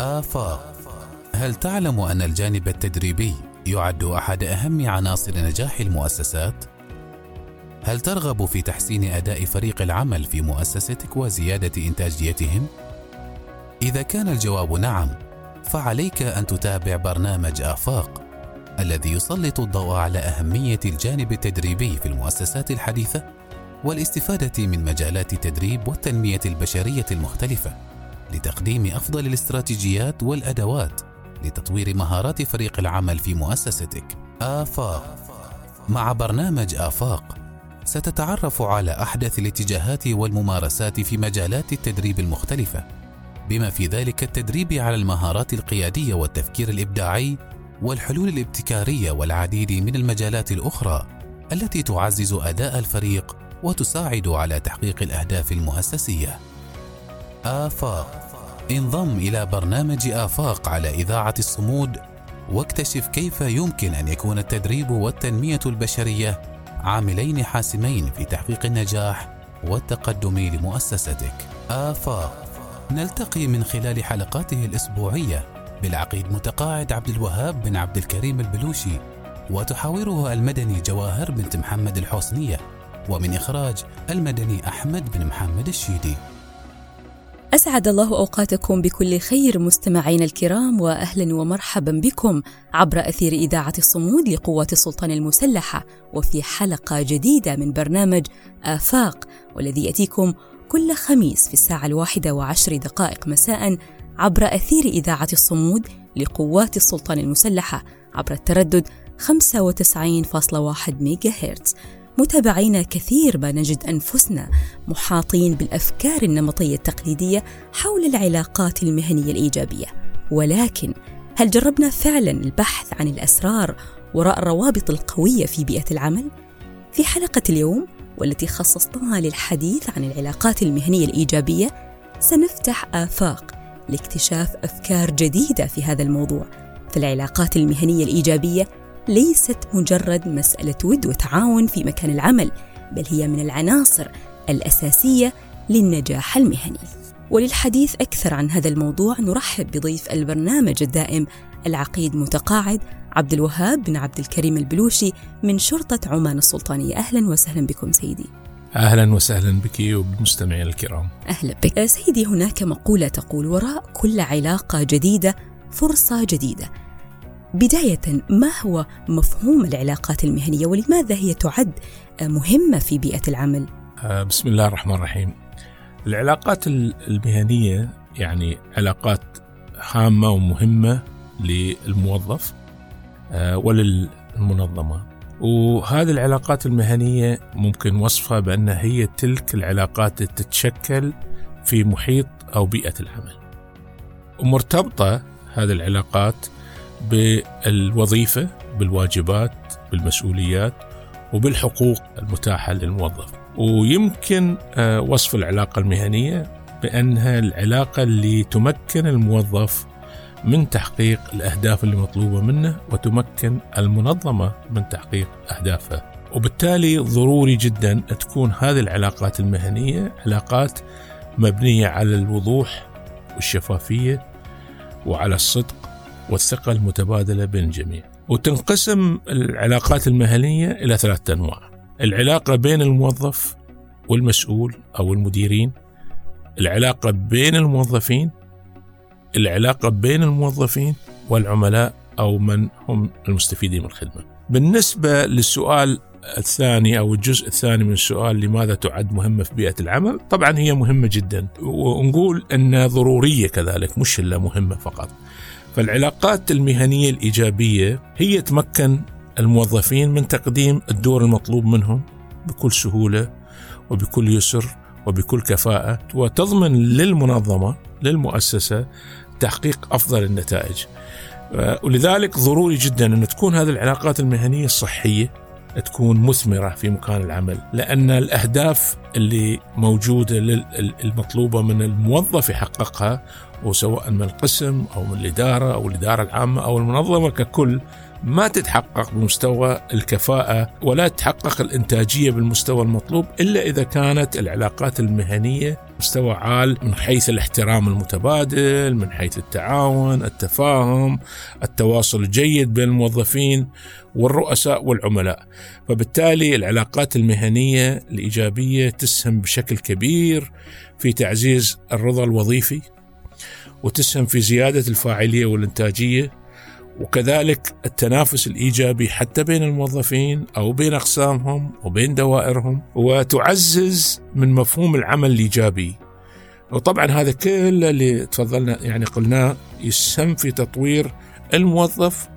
آفاق هل تعلم أن الجانب التدريبي يعد أحد أهم عناصر نجاح المؤسسات؟ هل ترغب في تحسين أداء فريق العمل في مؤسستك وزيادة إنتاجيتهم؟ إذا كان الجواب نعم، فعليك أن تتابع برنامج آفاق الذي يسلط الضوء على أهمية الجانب التدريبي في المؤسسات الحديثة والاستفادة من مجالات التدريب والتنمية البشرية المختلفة لتقديم أفضل الاستراتيجيات والأدوات لتطوير مهارات فريق العمل في مؤسستك. آفاق مع برنامج آفاق ستتعرف على أحدث الاتجاهات والممارسات في مجالات التدريب المختلفة بما في ذلك التدريب على المهارات القيادية والتفكير الإبداعي والحلول الابتكارية والعديد من المجالات الأخرى التي تعزز أداء الفريق وتساعد على تحقيق الأهداف المؤسسية. آفاق انضم إلى برنامج آفاق على إذاعة الصمود واكتشف كيف يمكن أن يكون التدريب والتنمية البشرية عاملين حاسمين في تحقيق النجاح والتقدم لمؤسستك. آفاق نلتقي من خلال حلقاته الأسبوعية بالعقيد متقاعد عبد الوهاب بن عبد الكريم البلوشي وتحاوره المدني جواهر بنت محمد الحسنية ومن إخراج المدني أحمد بن محمد الشيدي أسعد الله أوقاتكم بكل خير مستمعين الكرام وأهلا ومرحبا بكم عبر أثير إذاعة الصمود لقوات السلطان المسلحة وفي حلقة جديدة من برنامج آفاق والذي يأتيكم كل خميس في الساعة الواحدة وعشر دقائق مساء عبر أثير إذاعة الصمود لقوات السلطان المسلحة عبر التردد 95.1 ميجا هرتز متابعينا كثير ما نجد أنفسنا محاطين بالأفكار النمطية التقليدية حول العلاقات المهنية الإيجابية. ولكن هل جربنا فعلا البحث عن الأسرار وراء الروابط القوية في بيئة العمل؟ في حلقة اليوم والتي خصصناها للحديث عن العلاقات المهنية الإيجابية سنفتح آفاق لاكتشاف أفكار جديدة في هذا الموضوع. فالعلاقات المهنية الإيجابية ليست مجرد مسألة ود وتعاون في مكان العمل بل هي من العناصر الأساسية للنجاح المهني وللحديث أكثر عن هذا الموضوع نرحب بضيف البرنامج الدائم العقيد متقاعد عبد الوهاب بن عبد الكريم البلوشي من شرطة عمان السلطانية أهلا وسهلا بكم سيدي أهلا وسهلا بك وبالمستمعين الكرام. أهلا بك. سيدي هناك مقولة تقول وراء كل علاقة جديدة فرصة جديدة. بداية ما هو مفهوم العلاقات المهنية ولماذا هي تعد مهمة في بيئة العمل؟ آه، بسم الله الرحمن الرحيم. العلاقات المهنية يعني علاقات هامة ومهمة للموظف آه، وللمنظمة وهذه العلاقات المهنية ممكن وصفها بأنها هي تلك العلاقات اللي تتشكل في محيط أو بيئة العمل ومرتبطة هذه العلاقات بالوظيفة بالواجبات بالمسؤوليات وبالحقوق المتاحة للموظف. ويمكن آه، وصف العلاقة المهنية بأنها العلاقة اللي تمكن الموظف من تحقيق الأهداف اللي مطلوبة منه وتمكن المنظمة من تحقيق أهدافها وبالتالي ضروري جدا تكون هذه العلاقات المهنية علاقات مبنية على الوضوح والشفافية وعلى الصدق والثقة المتبادلة بين الجميع. وتنقسم العلاقات المهنية إلى ثلاثة أنواع. العلاقة بين الموظف والمسؤول أو المديرين. العلاقة بين الموظفين. العلاقة بين الموظفين والعملاء أو من هم المستفيدين من الخدمة. بالنسبة للسؤال الثاني أو الجزء الثاني من السؤال لماذا تعد مهمة في بيئة العمل طبعا هي مهمة جدا. ونقول أنها ضرورية كذلك مش إلا مهمة فقط. فالعلاقات المهنية الإيجابية هي تمكن الموظفين من تقديم الدور المطلوب منهم بكل سهولة وبكل يسر وبكل كفاءة وتضمن للمنظمة للمؤسسة تحقيق أفضل النتائج. ولذلك ضروري جدا أن تكون هذه العلاقات المهنية الصحية تكون مثمرة في مكان العمل لأن الأهداف اللي موجودة المطلوبة من الموظف يحققها وسواء من القسم أو من الإدارة أو الإدارة العامة أو المنظمة ككل ما تتحقق بمستوى الكفاءة ولا تتحقق الإنتاجية بالمستوى المطلوب إلا إذا كانت العلاقات المهنية مستوى عال من حيث الاحترام المتبادل من حيث التعاون التفاهم التواصل الجيد بين الموظفين والرؤساء والعملاء. فبالتالي العلاقات المهنية الإيجابية تسهم بشكل كبير في تعزيز الرضا الوظيفي وتسهم في زيادة الفاعلية والإنتاجية وكذلك التنافس الإيجابي حتى بين الموظفين أو بين أقسامهم وبين دوائرهم وتعزز من مفهوم العمل الإيجابي. وطبعا هذا كله اللي تفضلنا يعني قلناه يسهم في تطوير الموظف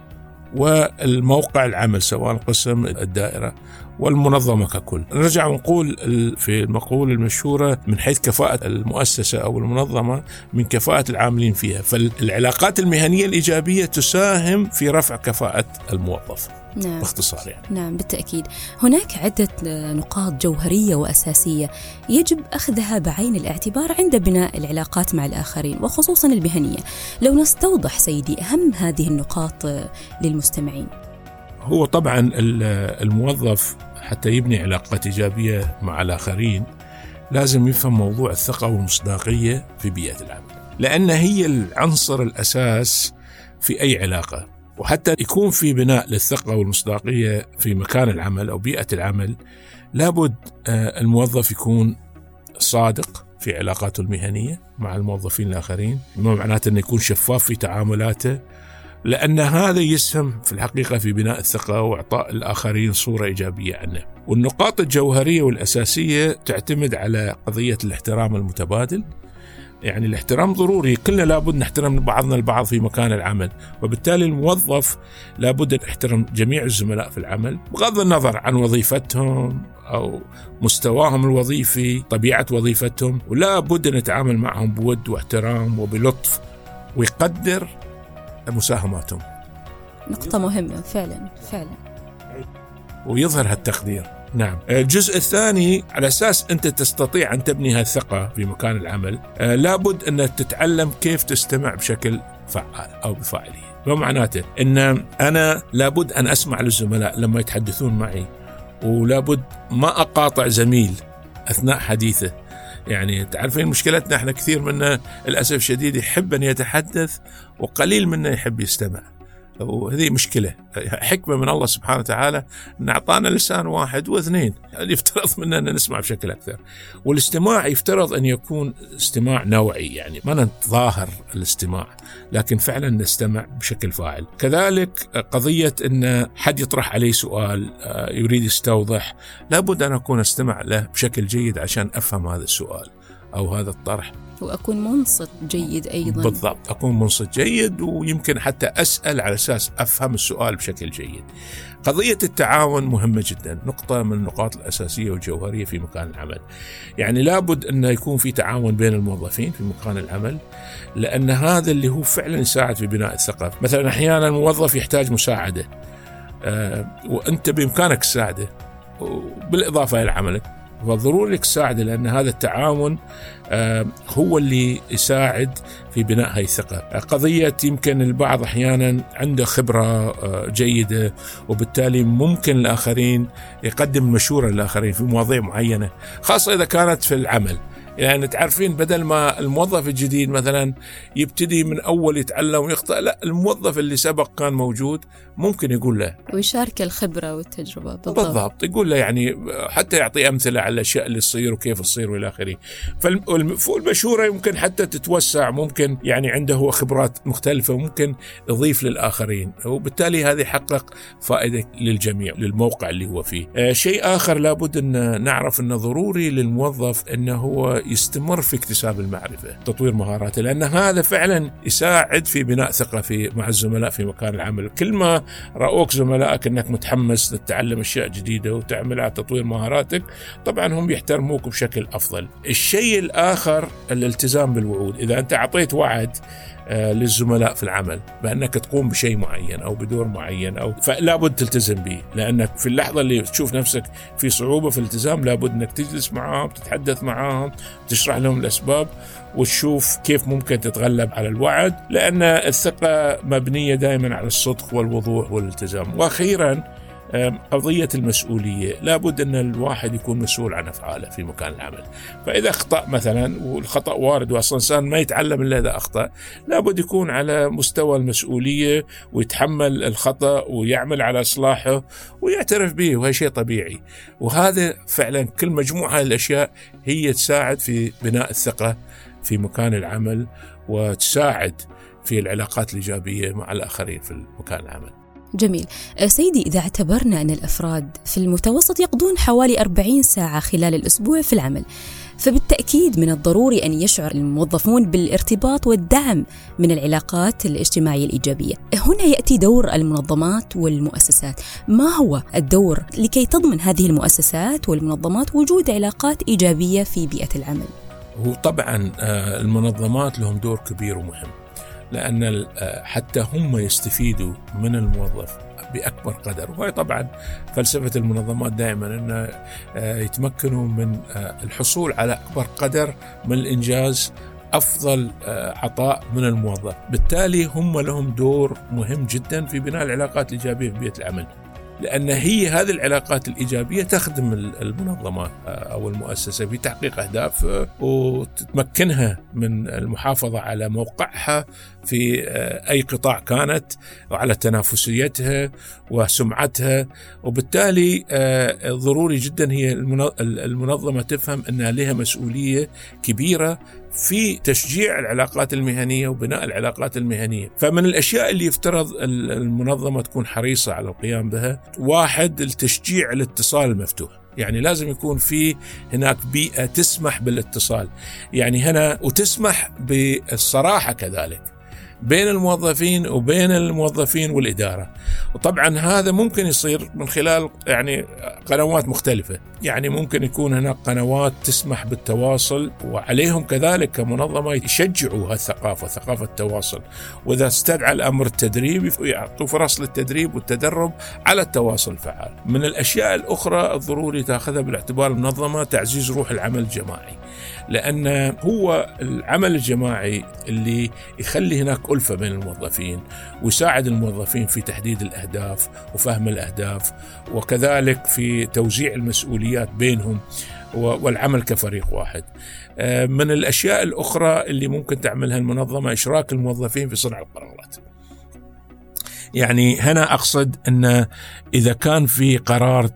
والموقع العمل سواء قسم الدائرة والمنظمة ككل. نرجع ونقول في المقولة المشهورة من حيث كفاءة المؤسسة أو المنظمة من كفاءة العاملين فيها. فالعلاقات المهنية الإيجابية تساهم في رفع كفاءة الموظف. نعم. باختصار يعني. نعم بالتأكيد. هناك عدة نقاط جوهرية وأساسية يجب أخذها بعين الاعتبار عند بناء العلاقات مع الآخرين وخصوصا المهنية. لو نستوضح سيدي أهم هذه النقاط للمستمعين. هو طبعا الموظف حتى يبني علاقات إيجابية مع الآخرين لازم يفهم موضوع الثقة والمصداقية في بيئة العمل لأن هي العنصر الأساس في أي علاقة وحتى يكون في بناء للثقة والمصداقية في مكان العمل أو بيئة العمل لابد آه، الموظف يكون صادق في علاقاته المهنية مع الموظفين الآخرين ما معناته إنه يكون شفاف في تعاملاته لأن هذا يسهم في الحقيقة في بناء الثقة وإعطاء الآخرين صورة إيجابية عنه. والنقاط الجوهرية والأساسية تعتمد على قضية الاحترام المتبادل. يعني الاحترام ضروري. كلنا لابد نحترم بعضنا البعض في مكان العمل. وبالتالي الموظف لابد أن يحترم جميع الزملاء في العمل بغض النظر عن وظيفتهم أو مستواهم الوظيفي طبيعة وظيفتهم. ولا بد أن يتعامل معهم بود واحترام وبلطف ويقدر مساهماتهم. نقطة مهمة فعلا فعلا. ويظهر هالتقدير. نعم. الجزء الثاني على أساس أنت تستطيع أن تبني هالثقة في مكان العمل آه، لابد أن تتعلم كيف تستمع بشكل فعال أو بفاعلية. ما معناته؟ أن أنا لابد أن أسمع للزملاء لما يتحدثون معي ولابد ما أقاطع زميل أثناء حديثه. يعني تعرفين مشكلتنا إحنا كثير منا للأسف الشديد يحب أن يتحدث وقليل منا يحب يستمع. وهذه مشكلة. حكمة من الله سبحانه وتعالى أن أعطانا لسان واحد واثنين. يفترض منا أن نسمع بشكل أكثر؟ والاستماع يفترض أن يكون استماع نوعي يعني ما نتظاهر الاستماع لكن فعلا نستمع بشكل فاعل. كذلك قضية أن حد يطرح علي سؤال آه، يريد يستوضح لابد أن أكون أستمع له بشكل جيد عشان أفهم هذا السؤال. أو هذا الطرح. وأكون منصت جيد أيضا. بالضبط أكون منصت جيد ويمكن حتى أسأل على أساس أفهم السؤال بشكل جيد. قضية التعاون مهمة جدا نقطة من النقاط الأساسية والجوهرية في مكان العمل. يعني لابد أن يكون في تعاون بين الموظفين في مكان العمل لأن هذا اللي هو فعلا يساعد في بناء الثقة مثلا أحيانا الموظف يحتاج مساعدة أه وأنت بإمكانك تساعده بالإضافة إلى عملك. فضروري تساعده لأن هذا التعاون آه، هو اللي يساعد في بناء هاي الثقة. قضية يمكن البعض أحيانا عنده خبرة آه، جيدة وبالتالي ممكن الآخرين يقدم مشورة للآخرين في مواضيع معينة خاصة إذا كانت في العمل. يعني تعرفين بدل ما الموظف الجديد مثلا يبتدي من أول يتعلم ويخطئ لا الموظف اللي سبق كان موجود ممكن يقول له. ويشارك الخبرة والتجربة بالضبط. بالضبط يقول له يعني حتى يعطي أمثلة على الأشياء اللي تصير وكيف تصير وإلى آخره. فالمشوره يمكن حتى تتوسع ممكن يعني عنده هو خبرات مختلفة ممكن يضيف للآخرين. وبالتالي هذا يحقق فائدة للجميع للموقع اللي هو فيه. آه شيء آخر لابد أن نعرف أنه ضروري للموظف أنه هو يستمر في اكتساب المعرفة تطوير مهاراته لأن هذا فعلا يساعد في بناء ثقة في مع الزملاء في مكان العمل. كل ما رأوك زملائك إنك متحمس تتعلم أشياء جديدة وتعمل على تطوير مهاراتك طبعا هم يحترموك بشكل أفضل. الشيء الآخر الالتزام بالوعود. إذا أنت أعطيت وعد للزملاء في العمل بأنك تقوم بشيء معين أو بدور معين أو فلا بد تلتزم به لأنك في اللحظة اللي تشوف نفسك في صعوبة في الالتزام لابد إنك تجلس معاهم تتحدث معاهم تشرح لهم الأسباب وتشوف كيف ممكن تتغلب على الوعد لأن الثقة مبنية دائما على الصدق والوضوح والالتزام. وأخيرا قضية المسؤولية. لابد أن الواحد يكون مسؤول عن أفعاله في مكان العمل. فإذا أخطأ مثلا والخطأ وارد وأصلا إنسان ما يتعلم إلا إذا أخطأ لابد يكون على مستوى المسؤولية ويتحمل الخطأ ويعمل على إصلاحه ويعترف به وهي شيء طبيعي. وهذا فعلا كل مجموعة الأشياء هي تساعد في بناء الثقة في مكان العمل وتساعد في العلاقات الإيجابية مع الآخرين في مكان العمل. جميل. أه، سيدي إذا اعتبرنا أن الأفراد في المتوسط يقضون حوالي 40 ساعة خلال الأسبوع في العمل فبالتأكيد من الضروري أن يشعر الموظفون بالارتباط والدعم من العلاقات الاجتماعية الإيجابية. هنا يأتي دور المنظمات والمؤسسات. ما هو الدور لكي تضمن هذه المؤسسات والمنظمات وجود علاقات إيجابية في بيئة العمل؟ هو طبعا أه، المنظمات لهم دور كبير ومهم. لأن حتى هم يستفيدوا من الموظف بأكبر قدر وهي طبعا فلسفة المنظمات دائما أن آه، يتمكنوا من آه، الحصول على أكبر قدر من الإنجاز أفضل آه، عطاء من الموظف، بالتالي هم لهم دور مهم جدا في بناء العلاقات الإيجابية في بيئة العمل. لأن هي هذه العلاقات الإيجابية تخدم المنظمة آه، أو المؤسسة في تحقيق أهداف آه، وتمكنها من المحافظة على موقعها في آه، أي قطاع كانت وعلى تنافسيتها وسمعتها. وبالتالي ضروري جدا هي المنظمة تفهم أنها لها مسؤولية كبيرة في تشجيع العلاقات المهنية وبناء العلاقات المهنية، فمن الأشياء اللي يفترض المنظمة تكون حريصة على القيام بها، واحد التشجيع الاتصال المفتوح. يعني لازم يكون في هناك بيئة تسمح بالاتصال. يعني هنا وتسمح بالصراحة كذلك. بين الموظفين وبين الموظفين والإدارة. وطبعا هذا ممكن يصير من خلال يعني قنوات مختلفة. يعني ممكن يكون هناك قنوات تسمح بالتواصل وعليهم كذلك كمنظمة يشجعوا هالثقافة ثقافة التواصل. وإذا استدعى الأمر التدريب يعطوا فرص للتدريب والتدرب على التواصل الفعال. من الأشياء الأخرى الضروري تأخذها بالاعتبار المنظمة تعزيز روح العمل الجماعي. لأن هو العمل الجماعي اللي يخلي هناك ألفة بين الموظفين ويساعد الموظفين في تحديد الأهداف وفهم الأهداف وكذلك في توزيع المسؤوليات بينهم والعمل كفريق واحد. آه، من الأشياء الأخرى اللي ممكن تعملها المنظمة إشراك الموظفين في صنع القرارات. يعني هنا أقصد أن إذا كان في قرار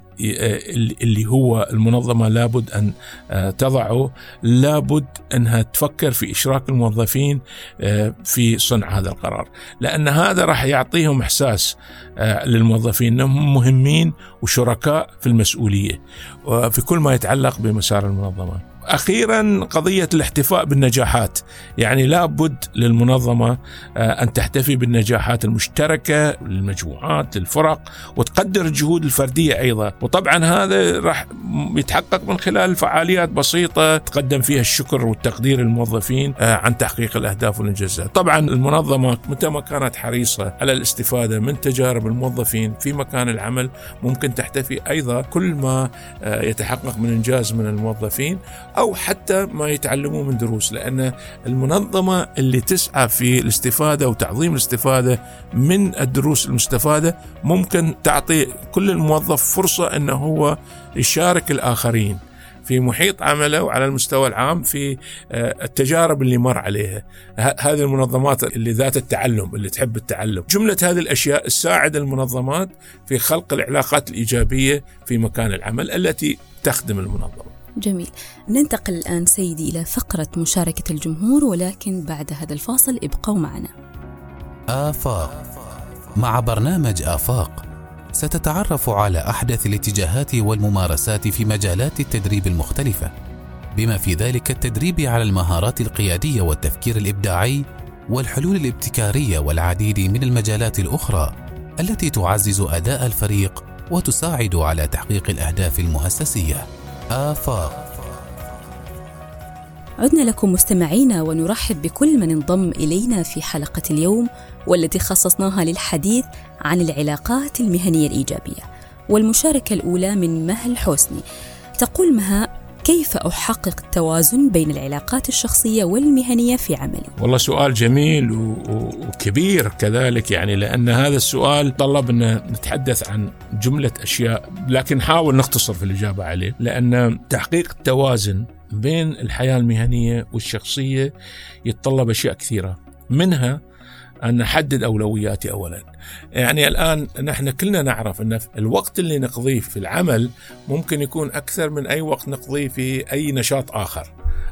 اللي هو المنظمة لابد أن آه، تضعه لابد أنها تفكر في إشراك الموظفين آه، في صنع هذا القرار. لأن هذا راح يعطيهم إحساس آه، للموظفين أنهم مهمين وشركاء في المسؤولية وفي كل ما يتعلق بمسار المنظمة. أخيرا قضية الاحتفاء بالنجاحات. يعني لابد للمنظمة آه، أن تحتفي بالنجاحات المشتركة للمجموعات للفرق وتقدر الجهود الفردية أيضا. وطبعا هذا راح يتحقق من خلال فعاليات بسيطة تقدم فيها الشكر والتقدير للموظفين آه، عن تحقيق الأهداف والإنجازات. طبعا المنظمة متى ما كانت حريصة على الاستفادة من تجارب الموظفين في مكان العمل ممكن تحتفي أيضا كل ما آه، يتحقق من إنجاز من الموظفين. أو حتى ما يتعلموه من دروس لأن المنظمة اللي تسعى في الاستفادة وتعظيم الاستفادة من الدروس المستفادة ممكن تعطي كل الموظف فرصة أنه هو يشارك الآخرين في محيط عمله وعلى المستوى العام في آه، التجارب اللي مر عليها. هذه المنظمات اللي ذات التعلم اللي تحب التعلم. جملة هذه الأشياء تساعد المنظمات في خلق العلاقات الإيجابية في مكان العمل التي تخدم المنظمة. جميل. ننتقل الآن سيدي إلى فقرة مشاركة الجمهور ولكن بعد هذا الفاصل ابقوا معنا. آفاق. مع برنامج آفاق ستتعرف على أحدث الاتجاهات والممارسات في مجالات التدريب المختلفة بما في ذلك التدريب على المهارات القيادية والتفكير الإبداعي والحلول الابتكارية والعديد من المجالات الأخرى التي تعزز أداء الفريق وتساعد على تحقيق الأهداف المؤسسية. آفاق عدنا لكم مستمعينا ونرحب بكل من انضم إلينا في حلقة اليوم والتي خصصناها للحديث عن العلاقات المهنية الإيجابية. والمشاركة الأولى من مها حسني. تقول مها كيف أحقق التوازن بين العلاقات الشخصية والمهنية في عملي؟ والله سؤال جميل وكبير كذلك يعني لأن هذا السؤال طلب أن نتحدث عن جملة أشياء لكن نحاول نختصر في الإجابة عليه لأن تحقيق التوازن بين الحياة المهنية والشخصية يتطلب أشياء كثيرة منها أن نحدد أولوياتي أولا. يعني الآن نحن كلنا نعرف أن الوقت اللي نقضيه في العمل ممكن يكون أكثر من أي وقت نقضيه في أي نشاط آخر.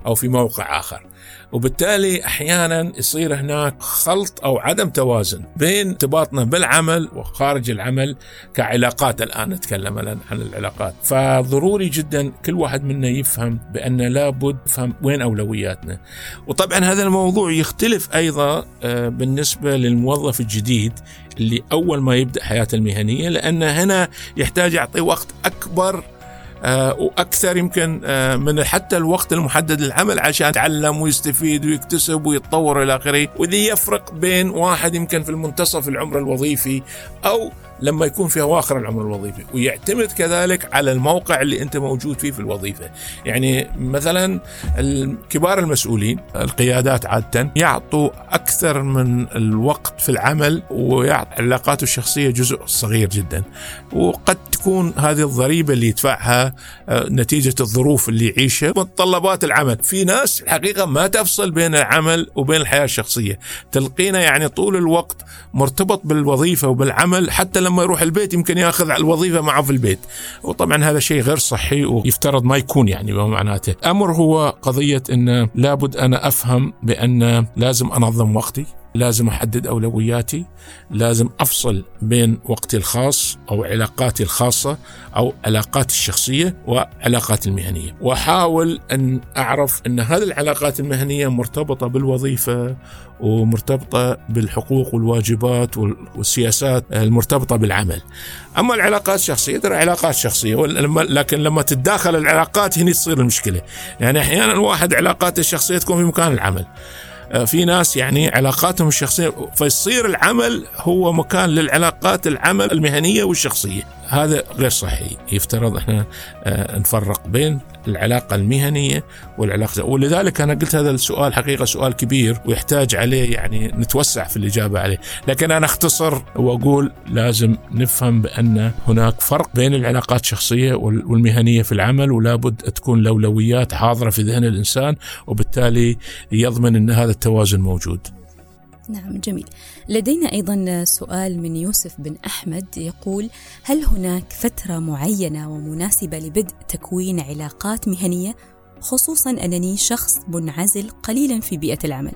أو في موقع آخر. وبالتالي أحيانا يصير هناك خلط أو عدم توازن بين ارتباطنا بالعمل وخارج العمل كعلاقات. الآن نتكلم الآن عن العلاقات. فضروري جدا كل واحد منا يفهم بأن لابد يفهم وين أولوياتنا. وطبعا هذا الموضوع يختلف أيضا آه، بالنسبة للموظف الجديد اللي أول ما يبدأ حياته المهنية لأن هنا يحتاج يعطي وقت أكبر آه، وأكثر يمكن آه، من حتى الوقت المحدد للعمل عشان يتعلم ويستفيد ويكتسب ويتطور إلى آخره. وذي يفرق بين واحد يمكن في المنتصف العمر الوظيفي أو لما يكون في أواخر العمر الوظيفي ويعتمد كذلك على الموقع اللي أنت موجود فيه في الوظيفة. يعني مثلا كبار المسؤولين القيادات عادة يعطوا أكثر من الوقت في العمل ويعطي علاقاته الشخصية جزء صغير جدا. وقد تكون هذه الضريبة اللي يدفعها آه، نتيجة الظروف اللي يعيشها متطلبات العمل. في ناس الحقيقة ما تفصل بين العمل وبين الحياة الشخصية. تلقينا يعني طول الوقت مرتبط بالوظيفة وبالعمل حتى لما يروح البيت يمكن ياخذ الوظيفة معه في البيت. وطبعا هذا شيء غير صحي ويفترض ما يكون يعني معناته أمر هو قضية إن لابد أنا أفهم بأن لازم أنظم وقتي. لازم أحدد أولوياتي لازم أفصل بين وقتي الخاص أو علاقاتي الخاصة أو علاقاتي الشخصية وعلاقاتي المهنية وأحاول أن أعرف أن هذه العلاقات المهنية مرتبطة بالوظيفة ومرتبطة بالحقوق والواجبات والسياسات المرتبطة بالعمل. أما العلاقات الشخصية ترى علاقات شخصيه لكن لما تتداخل العلاقات هنا تصير المشكلة. يعني أحيانا الواحد علاقاته الشخصية تكون في مكان العمل. آه، في ناس يعني علاقاتهم الشخصية فيصير العمل هو مكان للعلاقات العمل المهنية والشخصية. هذا غير صحي يفترض إحنا آه، نفرق بين العلاقة المهنية والعلاقة ولذلك أنا قلت هذا السؤال حقيقة سؤال كبير ويحتاج عليه يعني نتوسع في الإجابة عليه. لكن أنا أختصر وأقول لازم نفهم بأن هناك فرق بين العلاقات الشخصية والمهنية في العمل ولابد تكون الأولويات حاضرة في ذهن الإنسان وبالتالي يضمن أن هذا التوازن موجود. نعم جميل. لدينا أيضا سؤال من يوسف بن أحمد يقول هل هناك فترة معينة ومناسبة لبدء تكوين علاقات مهنية؟ خصوصا أنني شخص منعزل قليلا في بيئة العمل.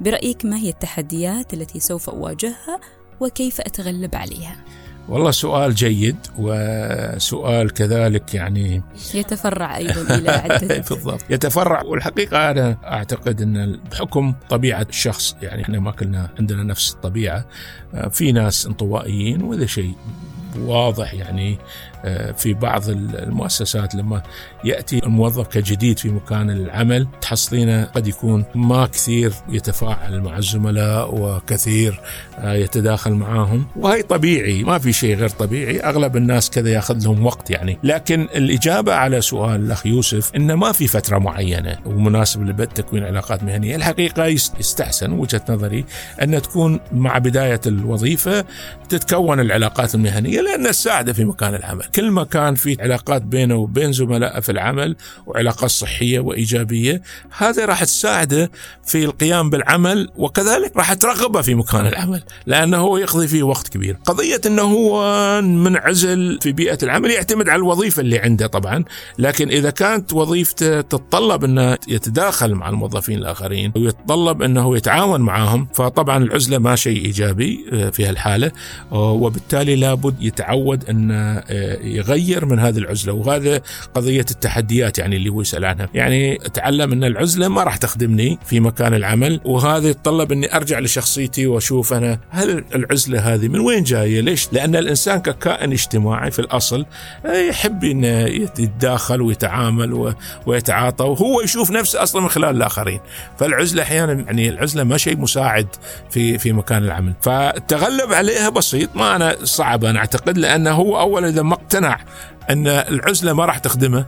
برأيك ما هي التحديات التي سوف أواجهها وكيف أتغلب عليها؟ والله سؤال جيد وسؤال كذلك يعني يتفرع أيضا إلى عدة بالضبط. يتفرع. والحقيقة أنا أعتقد أن بحكم طبيعة الشخص يعني إحنا ما كلنا عندنا نفس الطبيعة في ناس انطوائيين وهذا شيء واضح يعني آه، في بعض المؤسسات لما يأتي الموظف كجديد في مكان العمل تحصلينه قد يكون ما كثير يتفاعل مع الزملاء وكثير آه، يتداخل معاهم. وهي طبيعي ما في شيء غير طبيعي. أغلب الناس كذا يأخذ لهم وقت يعني. لكن الإجابة على سؤال الأخ يوسف انه ما في فترة معينة ومناسب لبدء تكوين علاقات مهنية الحقيقة يستحسن وجهة نظري أن تكون مع بداية الوظيفة تتكون العلاقات المهنية لأن تساعده في مكان العمل. كل ما كان في علاقات بينه وبين زملائه في العمل وعلاقات صحية وإيجابية هذا راح تساعده في القيام بالعمل وكذلك راح ترغبه في مكان العمل لأنه هو يقضي فيه وقت كبير. قضية إنه هو منعزل في بيئة العمل يعتمد على الوظيفة اللي عنده طبعا لكن إذا كانت وظيفته تتطلب إنه يتداخل مع الموظفين الآخرين ويتطلب إنه يتعاون معهم فطبعا العزلة ما شيء إيجابي آه، في هالحالة وبالتالي لابد يتعود ان آه، يغير من هذه العزلة وهذا قضية التحديات يعني اللي هو يسأل عنها. يعني أتعلم أن العزلة ما راح تخدمني في مكان العمل وهذا يتطلب أني أرجع لشخصيتي وأشوف أنا هل العزلة هذه من وين جاية؟ ليش؟ لأن الإنسان ككائن اجتماعي في الأصل يحب انه يتداخل ويتعامل ويتعاطى وهو يشوف نفسه أصلا من خلال الآخرين. فالعزلة أحيانا يعني العزلة ما شيء مساعد في في مكان العمل. فالتغلب عليها بسيط ما أنا صعب أنا أعتقد لأنه هو اولا إذا ما اقتنع أن العزلة ما راح تخدمه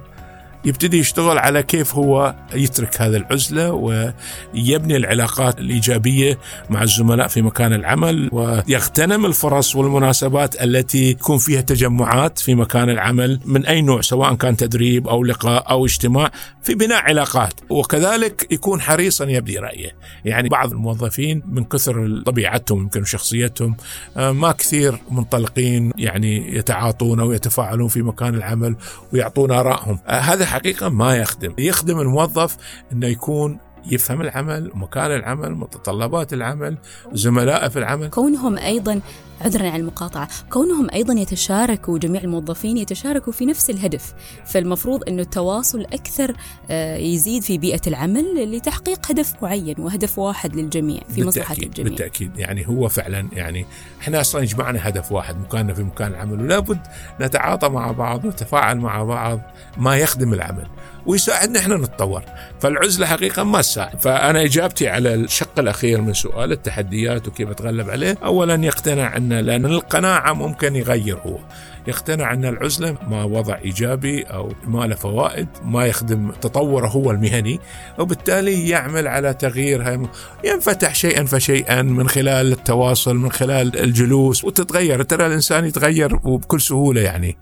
يبتدي يشتغل على كيف هو يترك هذه العزلة ويبني العلاقات الإيجابية مع الزملاء في مكان العمل ويغتنم الفرص والمناسبات التي يكون فيها تجمعات في مكان العمل من أي نوع سواء كان تدريب أو لقاء أو اجتماع في بناء علاقات. وكذلك يكون حريصا يبدي رأيه. يعني بعض الموظفين من كثر طبيعتهم يمكن شخصيتهم آه، ما كثير منطلقين يعني يتعاطون أو يتفاعلون في مكان العمل ويعطون آرائهم. آه، هذا حقيقة ما يخدم. يخدم الموظف أنه يكون يفهم العمل مكان العمل متطلبات العمل زملائه في العمل. كونهم أيضا عذرا عن المقاطعة كونهم أيضا يتشاركوا جميع الموظفين يتشاركوا في نفس الهدف. فالمفروض أنه التواصل أكثر آه، يزيد في بيئة العمل لتحقيق هدف معين وهدف واحد للجميع في مصلحة الجميع. بالتأكيد. يعني هو فعلا يعني إحنا أصلا يجمعنا هدف واحد مكاننا في مكان العمل ولابد نتعاطى مع بعض ونتفاعل مع بعض ما يخدم العمل. ويساعدنا إحنا نتطور. فالعزلة حقيقة ما تساعد. فأنا إجابتي على الشق الأخير من سؤال التحديات وكيف أتغلب عليه اولا يقتنع أن لأن القناعة ممكن يغير هو. يقتنع أن العزلة ما وضع إيجابي أو ما له فوائد ما يخدم تطوره هو المهني وبالتالي يعمل على تغيير ينفتح شيئا فشيئا من خلال التواصل من خلال الجلوس وتتغير. ترى الإنسان يتغير وبكل سهولة يعني.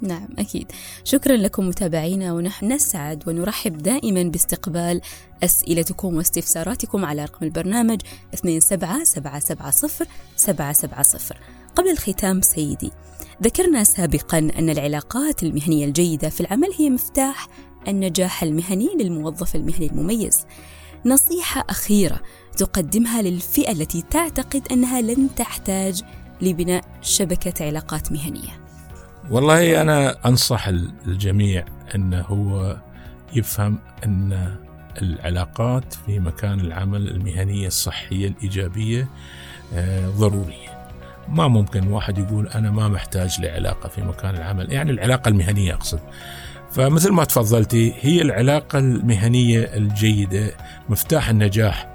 نعم أكيد. شكرا لكم متابعينا ونحن نسعد ونرحب دائما باستقبال أسئلتكم واستفساراتكم على رقم البرنامج 27770 قبل الختام سيدي ذكرنا سابقا أن العلاقات المهنية الجيدة في العمل هي مفتاح النجاح المهني للموظف المهني المميز. نصيحة أخيرة تقدمها للفئة التي تعتقد أنها لن تحتاج لبناء شبكة علاقات مهنية. والله أنا أنصح الجميع أنه هو يفهم أن العلاقات في مكان العمل المهنية الصحية الإيجابية آه، ضرورية. ما ممكن واحد يقول أنا ما محتاج لعلاقة في مكان العمل يعني العلاقة المهنية أقصد. فمثل ما تفضلتي هي العلاقة المهنية الجيدة مفتاح النجاح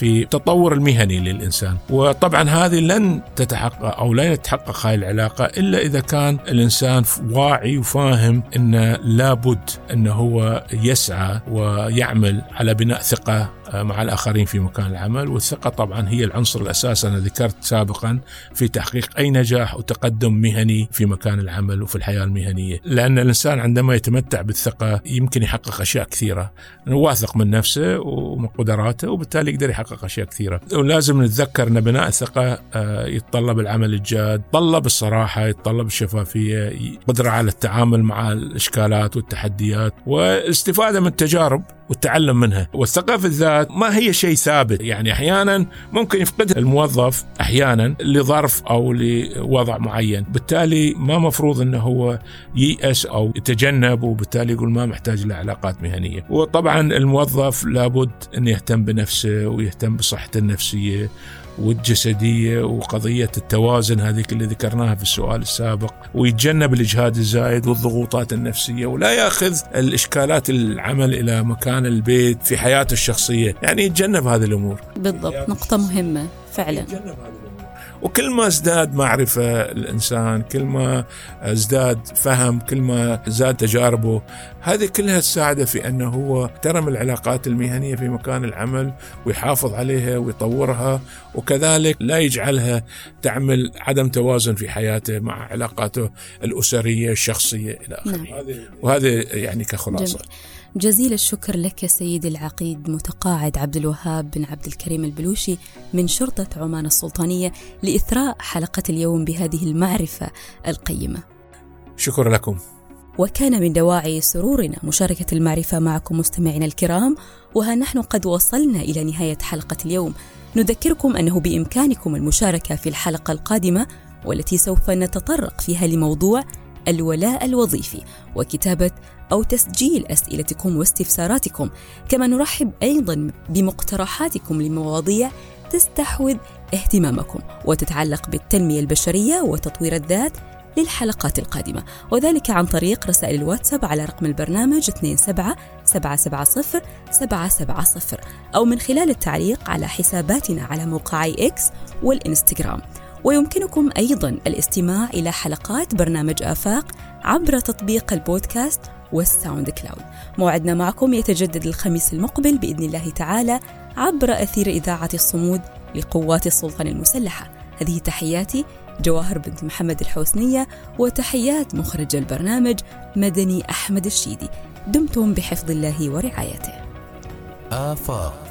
في التطور المهني للإنسان. وطبعا هذه لن تتحقق أو لا يتحقق هذه العلاقة إلا إذا كان الإنسان واعي وفاهم أن لابد أنه هو يسعى ويعمل على بناء ثقة مع الآخرين في مكان العمل. والثقة طبعا هي العنصر الأساسي أنا ذكرت سابقا في تحقيق أي نجاح وتقدم مهني في مكان العمل وفي الحياة المهنية. لأن الإنسان عندما يتمتع بالثقة يمكن يحقق أشياء كثيرة. واثق من نفسه ومن قدراته وبالتالي يقدر يحقق أشياء كثيرة. ولازم نتذكر أن بناء الثقة آه، يتطلب العمل الجاد يتطلب الصراحة يتطلب الشفافية قدرة على التعامل مع الإشكالات والتحديات والاستفادة من التجارب. والتعلم منها. والثقة في الذات ما هي شيء ثابت. يعني أحيانا ممكن يفقدها الموظف أحيانا لظرف أو لوضع معين. بالتالي ما مفروض أنه هو ييأس أو يتجنب وبالتالي يقول ما محتاج لعلاقات مهنية. وطبعا الموظف لابد أن يهتم بنفسه ويهتم بصحته النفسية والجسدية وقضية التوازن هذيك اللي ذكرناها في السؤال السابق ويتجنب الإجهاد الزايد والضغوطات النفسية ولا يأخذ الإشكالات العمل إلى مكان البيت في حياته الشخصية. يعني يتجنب هذه الأمور. بالضبط نقطة مهمة فعلا. يتجنب هذه الأمور. وكل ما ازداد معرفة الإنسان كل ما ازداد فهم كل ما زاد تجاربه هذه كلها تساعده في أنه هو يحترم العلاقات المهنية في مكان العمل ويحافظ عليها ويطورها وكذلك لا يجعلها تعمل عدم توازن في حياته مع علاقاته الأسرية الشخصية إلى آخره نعم. وهذا يعني كخلاصة جميل. جزيل الشكر لك سيدي العقيد متقاعد عبد الوهاب بن عبد الكريم البلوشي من شرطة عمان السلطانية لإثراء حلقة اليوم بهذه المعرفة القيمة. شكرا لكم. وكان من دواعي سرورنا مشاركة المعرفة معكم مستمعينا الكرام وها نحن قد وصلنا إلى نهاية حلقة اليوم نذكركم أنه بإمكانكم المشاركة في الحلقة القادمة والتي سوف نتطرق فيها لموضوع الولاء الوظيفي وكتابة أو تسجيل أسئلتكم واستفساراتكم. كما نرحب أيضا بمقترحاتكم لمواضيع تستحوذ اهتمامكم وتتعلق بالتنمية البشرية وتطوير الذات للحلقات القادمة. وذلك عن طريق رسائل الواتساب على رقم البرنامج 27 770 770 أو من خلال التعليق على حساباتنا على موقعي إكس والإنستغرام. ويمكنكم أيضا الاستماع إلى حلقات برنامج آفاق عبر تطبيق البودكاست وال SoundCloud. موعدنا معكم يتجدد الخميس المقبل بإذن الله تعالى عبر أثير إذاعة الصمود لقوات السلطان المسلحة. هذه تحياتي جواهر بنت محمد الحوسنية وتحيات مخرج البرنامج مدني أحمد الشيدي. دمتم بحفظ الله ورعايته. آفاق.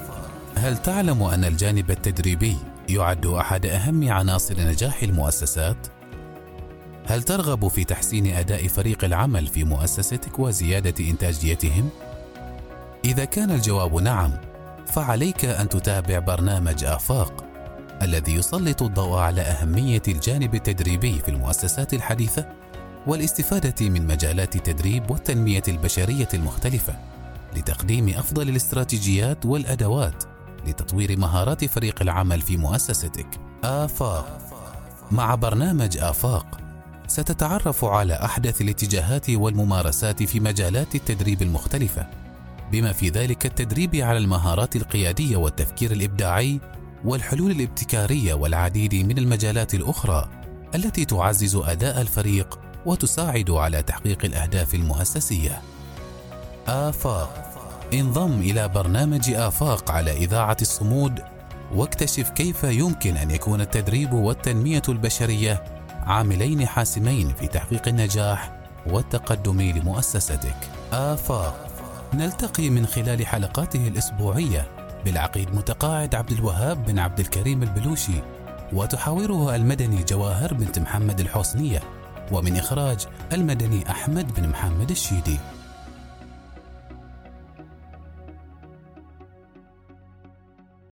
هل تعلم أن الجانب التدريبي يعد أحد أهم عناصر نجاح المؤسسات؟ هل ترغب في تحسين أداء فريق العمل في مؤسستك وزيادة إنتاجيتهم؟ إذا كان الجواب نعم، فعليك أن تتابع برنامج آفاق الذي يسلط الضوء على أهمية الجانب التدريبي في المؤسسات الحديثة والاستفادة من مجالات التدريب والتنمية البشرية المختلفة لتقديم أفضل الاستراتيجيات والأدوات لتطوير مهارات فريق العمل في مؤسستك. آفاق. مع برنامج آفاق ستتعرف على أحدث الاتجاهات والممارسات في مجالات التدريب المختلفة بما في ذلك التدريب على المهارات القيادية والتفكير الإبداعي والحلول الابتكارية والعديد من المجالات الأخرى التي تعزز أداء الفريق وتساعد على تحقيق الأهداف المؤسسية. آفاق. انضم إلى برنامج آفاق على إذاعة الصمود واكتشف كيف يمكن أن يكون التدريب والتنمية البشرية عاملين حاسمين في تحقيق النجاح والتقدم لمؤسستك. آفاق نلتقي من خلال حلقاته الأسبوعية بالعقيد متقاعد عبد الوهاب بن عبد الكريم البلوشي وتحاوره المدني جواهر بنت محمد الحسنية ومن إخراج المدني أحمد بن محمد الشيدي.